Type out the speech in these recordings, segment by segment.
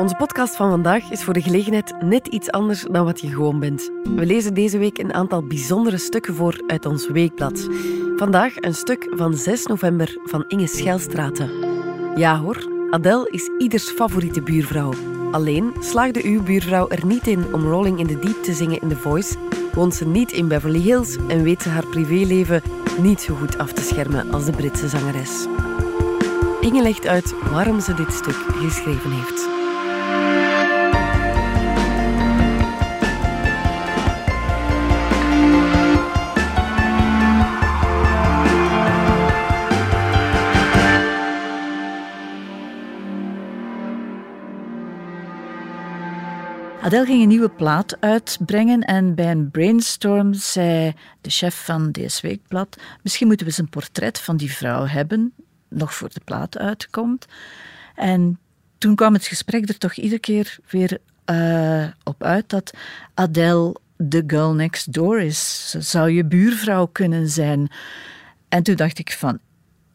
Onze podcast van vandaag is voor de gelegenheid net iets anders dan wat je gewoon bent. We lezen deze week een aantal bijzondere stukken voor uit ons weekblad. Vandaag een stuk van 6 november van Inge Schelstraten. Ja hoor, Adele is ieders favoriete buurvrouw. Alleen slaagde uw buurvrouw er niet in om Rolling in the Deep te zingen in The Voice, woont ze niet in Beverly Hills en weet ze haar privéleven niet zo goed af te schermen als de Britse zangeres. Inge legt uit waarom ze dit stuk geschreven heeft. Adele ging een nieuwe plaat uitbrengen en bij een brainstorm zei de chef van DS Weekblad misschien moeten we eens een portret van die vrouw hebben, nog voor de plaat uitkomt. En toen kwam het gesprek er toch iedere keer weer uh, op uit dat Adele de girl next door is. Ze zou je buurvrouw kunnen zijn. En toen dacht ik van,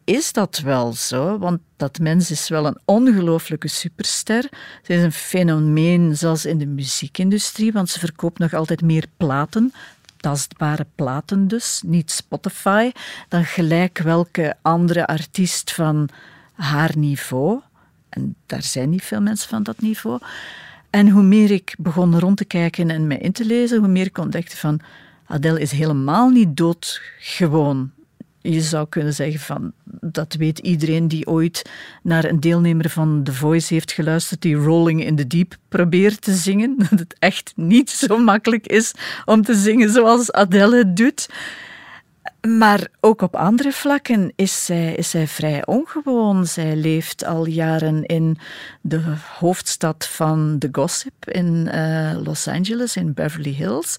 is dat wel zo? Want dat mens is wel een ongelooflijke superster. Ze is een fenomeen zelfs in de muziekindustrie, want ze verkoopt nog altijd meer platen. Tastbare platen dus, niet Spotify, dan gelijk welke andere artiest van haar niveau. En daar zijn niet veel mensen van dat niveau. En hoe meer ik begon rond te kijken en me in te lezen, hoe meer ik ontdekte van Adele is helemaal niet doodgewoon je zou kunnen zeggen van dat weet iedereen die ooit naar een deelnemer van The Voice heeft geluisterd die Rolling in the Deep probeert te zingen. Dat het echt niet zo makkelijk is om te zingen zoals Adele het doet. Maar ook op andere vlakken is zij, is zij vrij ongewoon. Zij leeft al jaren in de hoofdstad van de gossip in uh, Los Angeles, in Beverly Hills.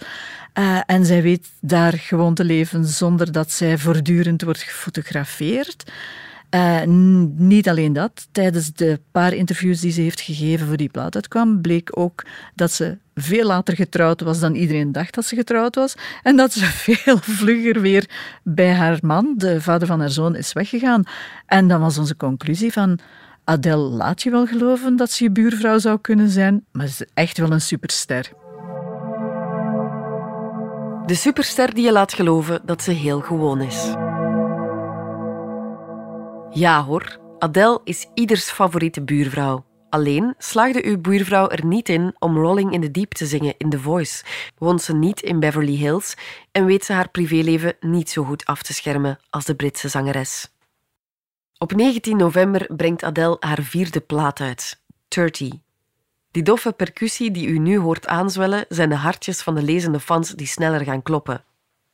Uh, en zij weet daar gewoon te leven zonder dat zij voortdurend wordt gefotografeerd. Uh, niet alleen dat. Tijdens de paar interviews die ze heeft gegeven voor die plaat uitkwam, bleek ook dat ze veel later getrouwd was dan iedereen dacht dat ze getrouwd was. En dat ze veel vlugger weer bij haar man, de vader van haar zoon, is weggegaan. En dan was onze conclusie van... Adele laat je wel geloven dat ze je buurvrouw zou kunnen zijn, maar ze is echt wel een superster. De superster die je laat geloven dat ze heel gewoon is. Ja hoor, Adele is ieders favoriete buurvrouw. Alleen slaagde uw buurvrouw er niet in om Rolling in the Deep te zingen in The Voice, woont ze niet in Beverly Hills en weet ze haar privéleven niet zo goed af te schermen als de Britse zangeres. Op 19 november brengt Adele haar vierde plaat uit, 30. Die doffe percussie die u nu hoort aanzwellen zijn de hartjes van de lezende fans die sneller gaan kloppen.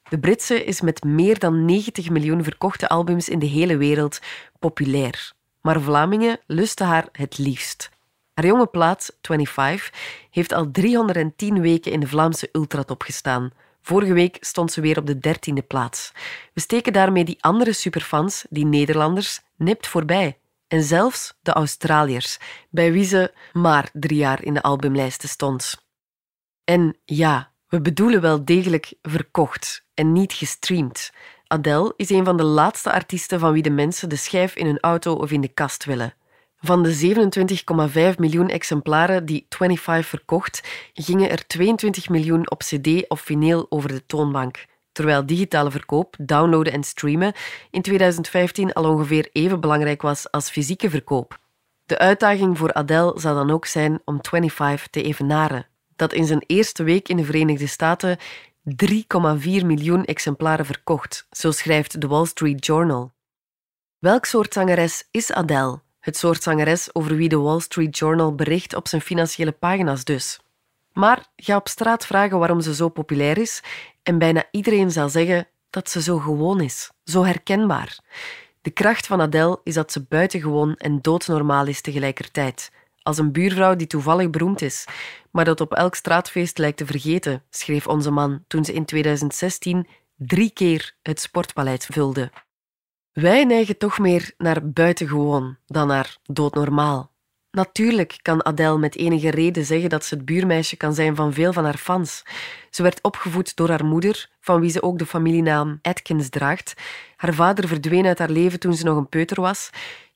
De Britse is met meer dan 90 miljoen verkochte albums in de hele wereld populair. Maar Vlamingen lusten haar het liefst. Haar jonge plaat, 25, heeft al 310 weken in de Vlaamse ultratop gestaan. Vorige week stond ze weer op de dertiende plaats. We steken daarmee die andere superfans, die Nederlanders, nipt voorbij. En zelfs de Australiërs, bij wie ze maar drie jaar in de albumlijsten stond. En ja, we bedoelen wel degelijk verkocht en niet gestreamd. Adele is een van de laatste artiesten van wie de mensen de schijf in hun auto of in de kast willen. Van de 27,5 miljoen exemplaren die 25 verkocht, gingen er 22 miljoen op CD of vinyl over de toonbank. Terwijl digitale verkoop, downloaden en streamen in 2015 al ongeveer even belangrijk was als fysieke verkoop. De uitdaging voor Adele zal dan ook zijn om 25 te evenaren, dat in zijn eerste week in de Verenigde Staten 3,4 miljoen exemplaren verkocht, zo schrijft The Wall Street Journal. Welk soort zangeres is Adele? Het soort zangeres over wie de Wall Street Journal bericht op zijn financiële pagina's dus. Maar ga op straat vragen waarom ze zo populair is en bijna iedereen zal zeggen dat ze zo gewoon is, zo herkenbaar. De kracht van Adele is dat ze buitengewoon en doodnormaal is tegelijkertijd. Als een buurvrouw die toevallig beroemd is, maar dat op elk straatfeest lijkt te vergeten, schreef onze man toen ze in 2016 drie keer het sportpaleis vulde. Wij neigen toch meer naar buitengewoon dan naar doodnormaal. Natuurlijk kan Adele met enige reden zeggen dat ze het buurmeisje kan zijn van veel van haar fans. Ze werd opgevoed door haar moeder, van wie ze ook de familienaam Atkins draagt. Haar vader verdween uit haar leven toen ze nog een peuter was.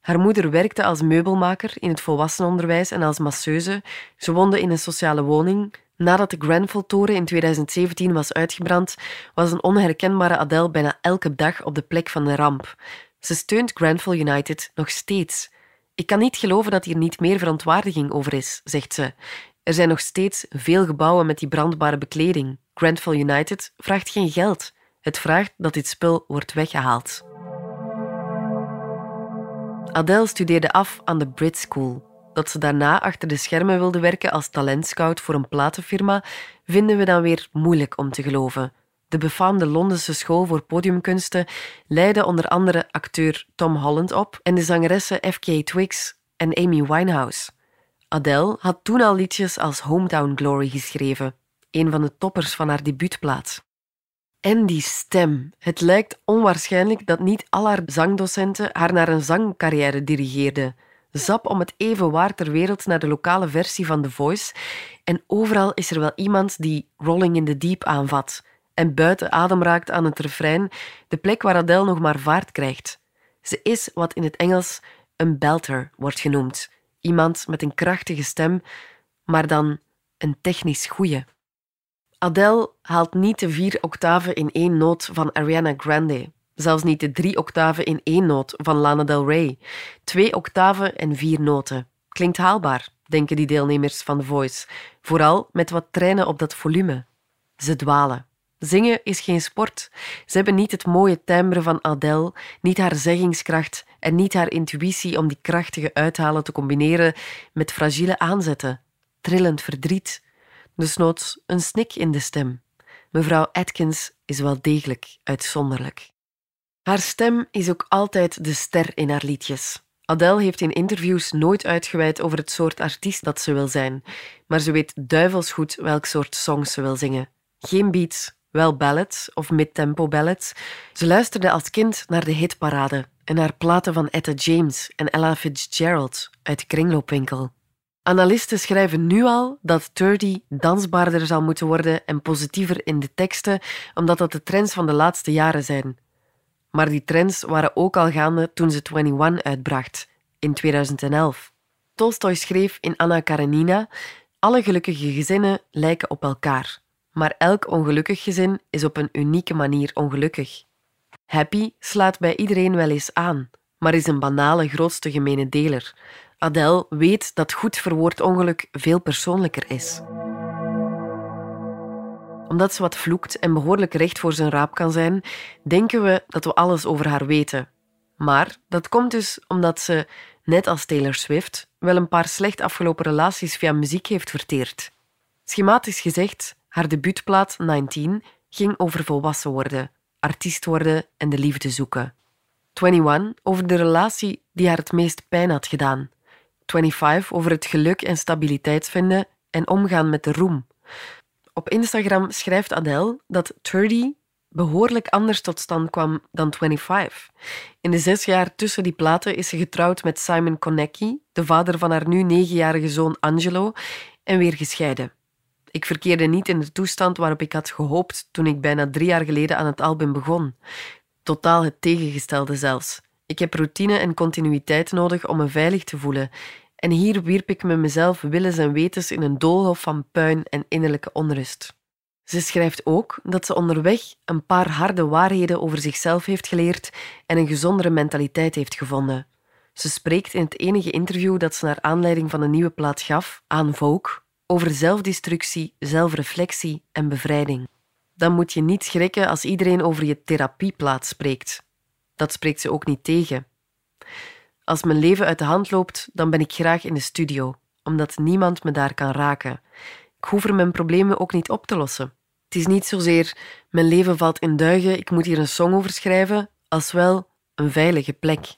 Haar moeder werkte als meubelmaker in het volwassenenonderwijs en als masseuse. Ze woonde in een sociale woning. Nadat de Grenfell-toren in 2017 was uitgebrand, was een onherkenbare Adele bijna elke dag op de plek van de ramp. Ze steunt Grenfell United nog steeds. Ik kan niet geloven dat hier niet meer verontwaardiging over is, zegt ze. Er zijn nog steeds veel gebouwen met die brandbare bekleding. Grenfell United vraagt geen geld. Het vraagt dat dit spul wordt weggehaald. Adele studeerde af aan de Brit School. Dat ze daarna achter de schermen wilde werken als talentscout voor een platenfirma, vinden we dan weer moeilijk om te geloven. De befaamde Londense school voor podiumkunsten leidde onder andere acteur Tom Holland op en de zangeressen F.K. Twigs en Amy Winehouse. Adele had toen al liedjes als Hometown Glory geschreven, een van de toppers van haar debuutplaat. En die stem. Het lijkt onwaarschijnlijk dat niet al haar zangdocenten haar naar een zangcarrière dirigeerden. Zap om het even waar ter wereld naar de lokale versie van The Voice. En overal is er wel iemand die Rolling in the Deep aanvat en buiten adem raakt aan het refrein, de plek waar Adele nog maar vaart krijgt. Ze is wat in het Engels een belter wordt genoemd. Iemand met een krachtige stem, maar dan een technisch goeie. Adele haalt niet de vier octaven in één noot van Ariana Grande. Zelfs niet de drie octaven in één noot van Lana Del Rey. Twee octaven en vier noten. Klinkt haalbaar, denken die deelnemers van The Voice. Vooral met wat treinen op dat volume. Ze dwalen. Zingen is geen sport. Ze hebben niet het mooie timbre van Adele, niet haar zeggingskracht en niet haar intuïtie om die krachtige uithalen te combineren met fragiele aanzetten, trillend verdriet, desnoods een snik in de stem. Mevrouw Atkins is wel degelijk uitzonderlijk. Haar stem is ook altijd de ster in haar liedjes. Adele heeft in interviews nooit uitgeweid over het soort artiest dat ze wil zijn, maar ze weet duivels goed welk soort songs ze wil zingen. Geen beats, wel ballads of mid-tempo ballads. Ze luisterde als kind naar de hitparade en naar platen van Etta James en Ella Fitzgerald uit de kringloopwinkel. Analisten schrijven nu al dat 30 dansbaarder zal moeten worden en positiever in de teksten, omdat dat de trends van de laatste jaren zijn. Maar die trends waren ook al gaande toen ze 21 uitbracht, in 2011. Tolstoy schreef in Anna Karenina: Alle gelukkige gezinnen lijken op elkaar maar elk ongelukkig gezin is op een unieke manier ongelukkig. Happy slaat bij iedereen wel eens aan, maar is een banale grootste gemene deler. Adele weet dat goed verwoord ongeluk veel persoonlijker is. Omdat ze wat vloekt en behoorlijk recht voor zijn raap kan zijn, denken we dat we alles over haar weten. Maar dat komt dus omdat ze, net als Taylor Swift, wel een paar slecht afgelopen relaties via muziek heeft verteerd. Schematisch gezegd haar debuutplaat 19 ging over volwassen worden, artiest worden en de liefde zoeken. 21 over de relatie die haar het meest pijn had gedaan. 25 over het geluk en stabiliteit vinden en omgaan met de roem. Op Instagram schrijft Adele dat 30 behoorlijk anders tot stand kwam dan 25. In de zes jaar tussen die platen is ze getrouwd met Simon Konecki, de vader van haar nu negenjarige zoon Angelo, en weer gescheiden. Ik verkeerde niet in de toestand waarop ik had gehoopt toen ik bijna drie jaar geleden aan het album begon. Totaal het tegengestelde zelfs. Ik heb routine en continuïteit nodig om me veilig te voelen. En hier wierp ik me mezelf willens en wetens in een doolhof van puin en innerlijke onrust. Ze schrijft ook dat ze onderweg een paar harde waarheden over zichzelf heeft geleerd en een gezondere mentaliteit heeft gevonden. Ze spreekt in het enige interview dat ze naar aanleiding van een nieuwe plaat gaf aan Vogue over zelfdestructie, zelfreflectie en bevrijding. Dan moet je niet schrikken als iedereen over je therapieplaats spreekt. Dat spreekt ze ook niet tegen. Als mijn leven uit de hand loopt, dan ben ik graag in de studio, omdat niemand me daar kan raken. Ik hoef er mijn problemen ook niet op te lossen. Het is niet zozeer mijn leven valt in duigen, ik moet hier een song over schrijven, als wel een veilige plek.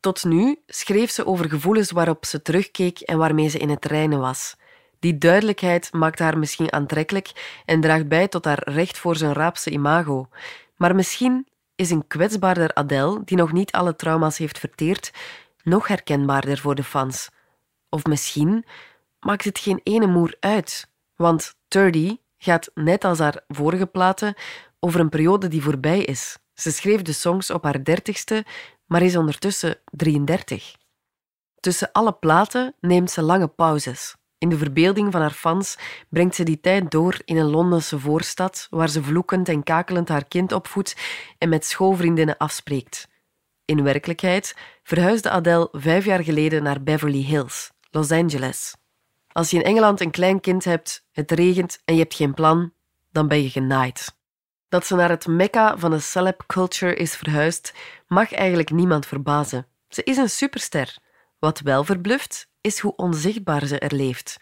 Tot nu schreef ze over gevoelens waarop ze terugkeek en waarmee ze in het reinen was. Die duidelijkheid maakt haar misschien aantrekkelijk en draagt bij tot haar recht voor zijn raapse imago. Maar misschien is een kwetsbaarder Adele, die nog niet alle trauma's heeft verteerd, nog herkenbaarder voor de fans. Of misschien maakt het geen ene moer uit, want 30 gaat, net als haar vorige platen, over een periode die voorbij is. Ze schreef de songs op haar dertigste, maar is ondertussen 33. Tussen alle platen neemt ze lange pauzes. In de verbeelding van haar fans brengt ze die tijd door in een Londense voorstad, waar ze vloekend en kakelend haar kind opvoedt en met schoolvriendinnen afspreekt. In werkelijkheid verhuisde Adele vijf jaar geleden naar Beverly Hills, Los Angeles. Als je in Engeland een klein kind hebt, het regent en je hebt geen plan, dan ben je genaaid. Dat ze naar het mekka van de celeb culture is verhuisd, mag eigenlijk niemand verbazen. Ze is een superster. Wat wel verbluft, is hoe onzichtbaar ze er leeft.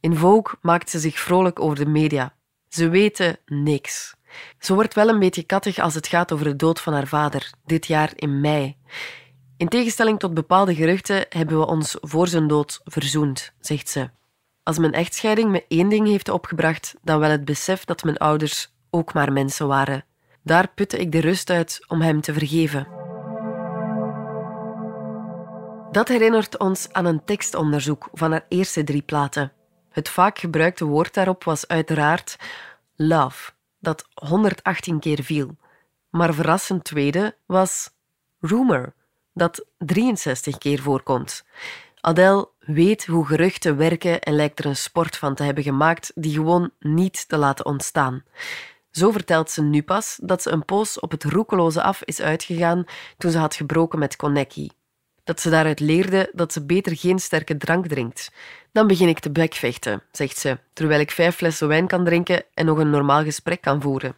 In Vogue maakt ze zich vrolijk over de media. Ze weten niks. Ze wordt wel een beetje kattig als het gaat over de dood van haar vader, dit jaar in mei. In tegenstelling tot bepaalde geruchten hebben we ons voor zijn dood verzoend, zegt ze. Als mijn echtscheiding me één ding heeft opgebracht, dan wel het besef dat mijn ouders ook maar mensen waren. Daar putte ik de rust uit om hem te vergeven. Dat herinnert ons aan een tekstonderzoek van haar eerste drie platen. Het vaak gebruikte woord daarop was uiteraard love, dat 118 keer viel. Maar verrassend tweede was rumor, dat 63 keer voorkomt. Adele weet hoe geruchten werken en lijkt er een sport van te hebben gemaakt die gewoon niet te laten ontstaan. Zo vertelt ze nu pas dat ze een poos op het roekeloze af is uitgegaan toen ze had gebroken met Konecki. Dat ze daaruit leerde dat ze beter geen sterke drank drinkt. Dan begin ik te bekvechten, zegt ze, terwijl ik vijf flessen wijn kan drinken en nog een normaal gesprek kan voeren.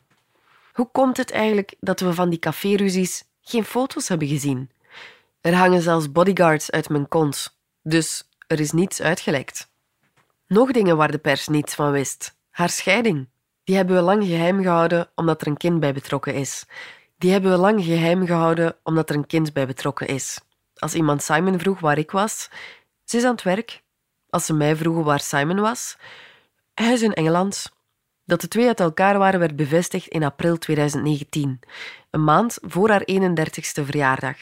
Hoe komt het eigenlijk dat we van die caféruzies geen foto's hebben gezien? Er hangen zelfs bodyguards uit mijn kont, dus er is niets uitgelekt. Nog dingen waar de pers niets van wist. Haar scheiding. Die hebben we lang geheim gehouden omdat er een kind bij betrokken is. Die hebben we lang geheim gehouden omdat er een kind bij betrokken is. Als iemand Simon vroeg waar ik was, ze is aan het werk. Als ze mij vroegen waar Simon was, hij is in Engeland. Dat de twee uit elkaar waren werd bevestigd in april 2019, een maand voor haar 31ste verjaardag.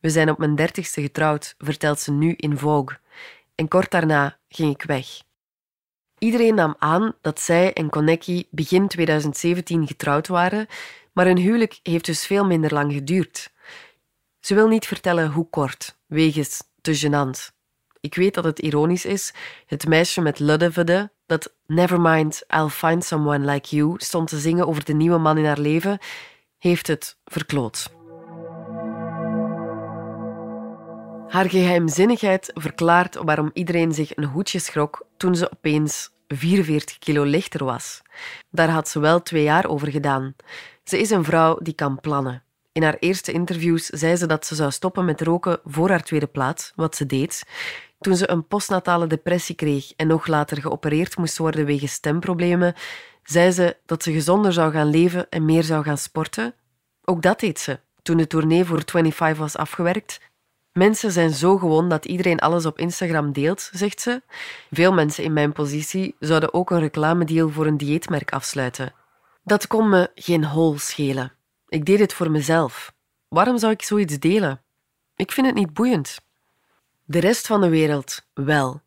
We zijn op mijn 30ste getrouwd, vertelt ze nu in Vogue. En kort daarna ging ik weg. Iedereen nam aan dat zij en Konecki begin 2017 getrouwd waren, maar hun huwelijk heeft dus veel minder lang geduurd. Ze wil niet vertellen hoe kort, wegens te gênant. Ik weet dat het ironisch is. Het meisje met Luddevede, dat Nevermind, I'll find someone like you stond te zingen over de nieuwe man in haar leven, heeft het verkloot. Haar geheimzinnigheid verklaart waarom iedereen zich een hoedje schrok toen ze opeens 44 kilo lichter was. Daar had ze wel twee jaar over gedaan. Ze is een vrouw die kan plannen. In haar eerste interviews zei ze dat ze zou stoppen met roken voor haar tweede plaat, wat ze deed. Toen ze een postnatale depressie kreeg en nog later geopereerd moest worden wegens stemproblemen, zei ze dat ze gezonder zou gaan leven en meer zou gaan sporten. Ook dat deed ze. Toen de tournee voor 25 was afgewerkt, Mensen zijn zo gewoon dat iedereen alles op Instagram deelt, zegt ze. Veel mensen in mijn positie zouden ook een reclamedeal voor een dieetmerk afsluiten. Dat kon me geen hol schelen. Ik deed het voor mezelf. Waarom zou ik zoiets delen? Ik vind het niet boeiend. De rest van de wereld wel.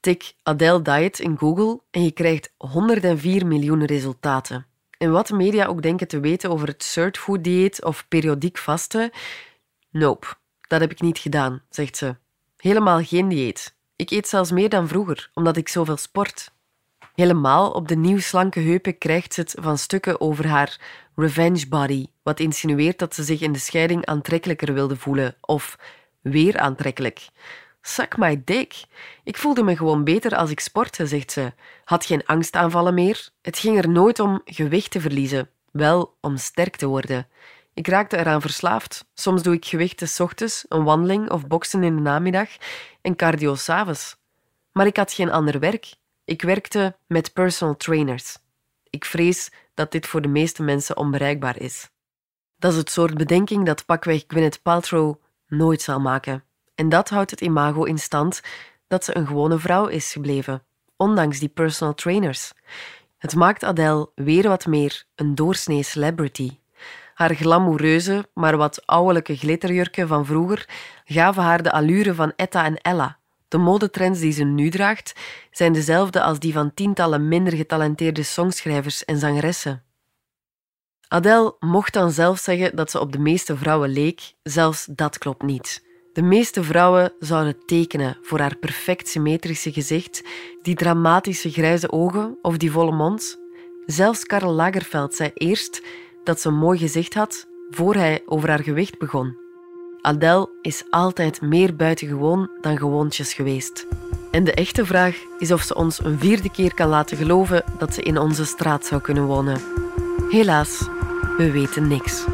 Tik Adele Diet in Google en je krijgt 104 miljoen resultaten. En wat de media ook denken te weten over het surtfood dieet of periodiek vasten, nope. Dat heb ik niet gedaan, zegt ze. Helemaal geen dieet. Ik eet zelfs meer dan vroeger, omdat ik zoveel sport. Helemaal op de nieuw slanke heupen krijgt ze het van stukken over haar revenge body, wat insinueert dat ze zich in de scheiding aantrekkelijker wilde voelen, of weer aantrekkelijk. Suck my dick. Ik voelde me gewoon beter als ik sportte, zegt ze. Had geen angstaanvallen meer. Het ging er nooit om gewicht te verliezen, wel om sterk te worden. Ik raakte eraan verslaafd. Soms doe ik gewichten s ochtends, een wandeling of boksen in de namiddag en cardio s'avonds. Maar ik had geen ander werk. Ik werkte met personal trainers. Ik vrees dat dit voor de meeste mensen onbereikbaar is. Dat is het soort bedenking dat pakweg Gwyneth Paltrow nooit zal maken. En dat houdt het imago in stand dat ze een gewone vrouw is gebleven, ondanks die personal trainers. Het maakt Adele weer wat meer een doorsnee celebrity. Haar glamoureuze, maar wat ouwelijke glitterjurken van vroeger gaven haar de allure van Etta en Ella. De modetrends die ze nu draagt zijn dezelfde als die van tientallen minder getalenteerde songschrijvers en zangeressen. Adele mocht dan zelf zeggen dat ze op de meeste vrouwen leek, zelfs dat klopt niet. De meeste vrouwen zouden tekenen voor haar perfect symmetrische gezicht, die dramatische grijze ogen of die volle mond. Zelfs Karl Lagerfeld zei eerst dat ze een mooi gezicht had voor hij over haar gewicht begon. Adele is altijd meer buitengewoon dan gewoontjes geweest. En de echte vraag is of ze ons een vierde keer kan laten geloven dat ze in onze straat zou kunnen wonen. Helaas, we weten niks.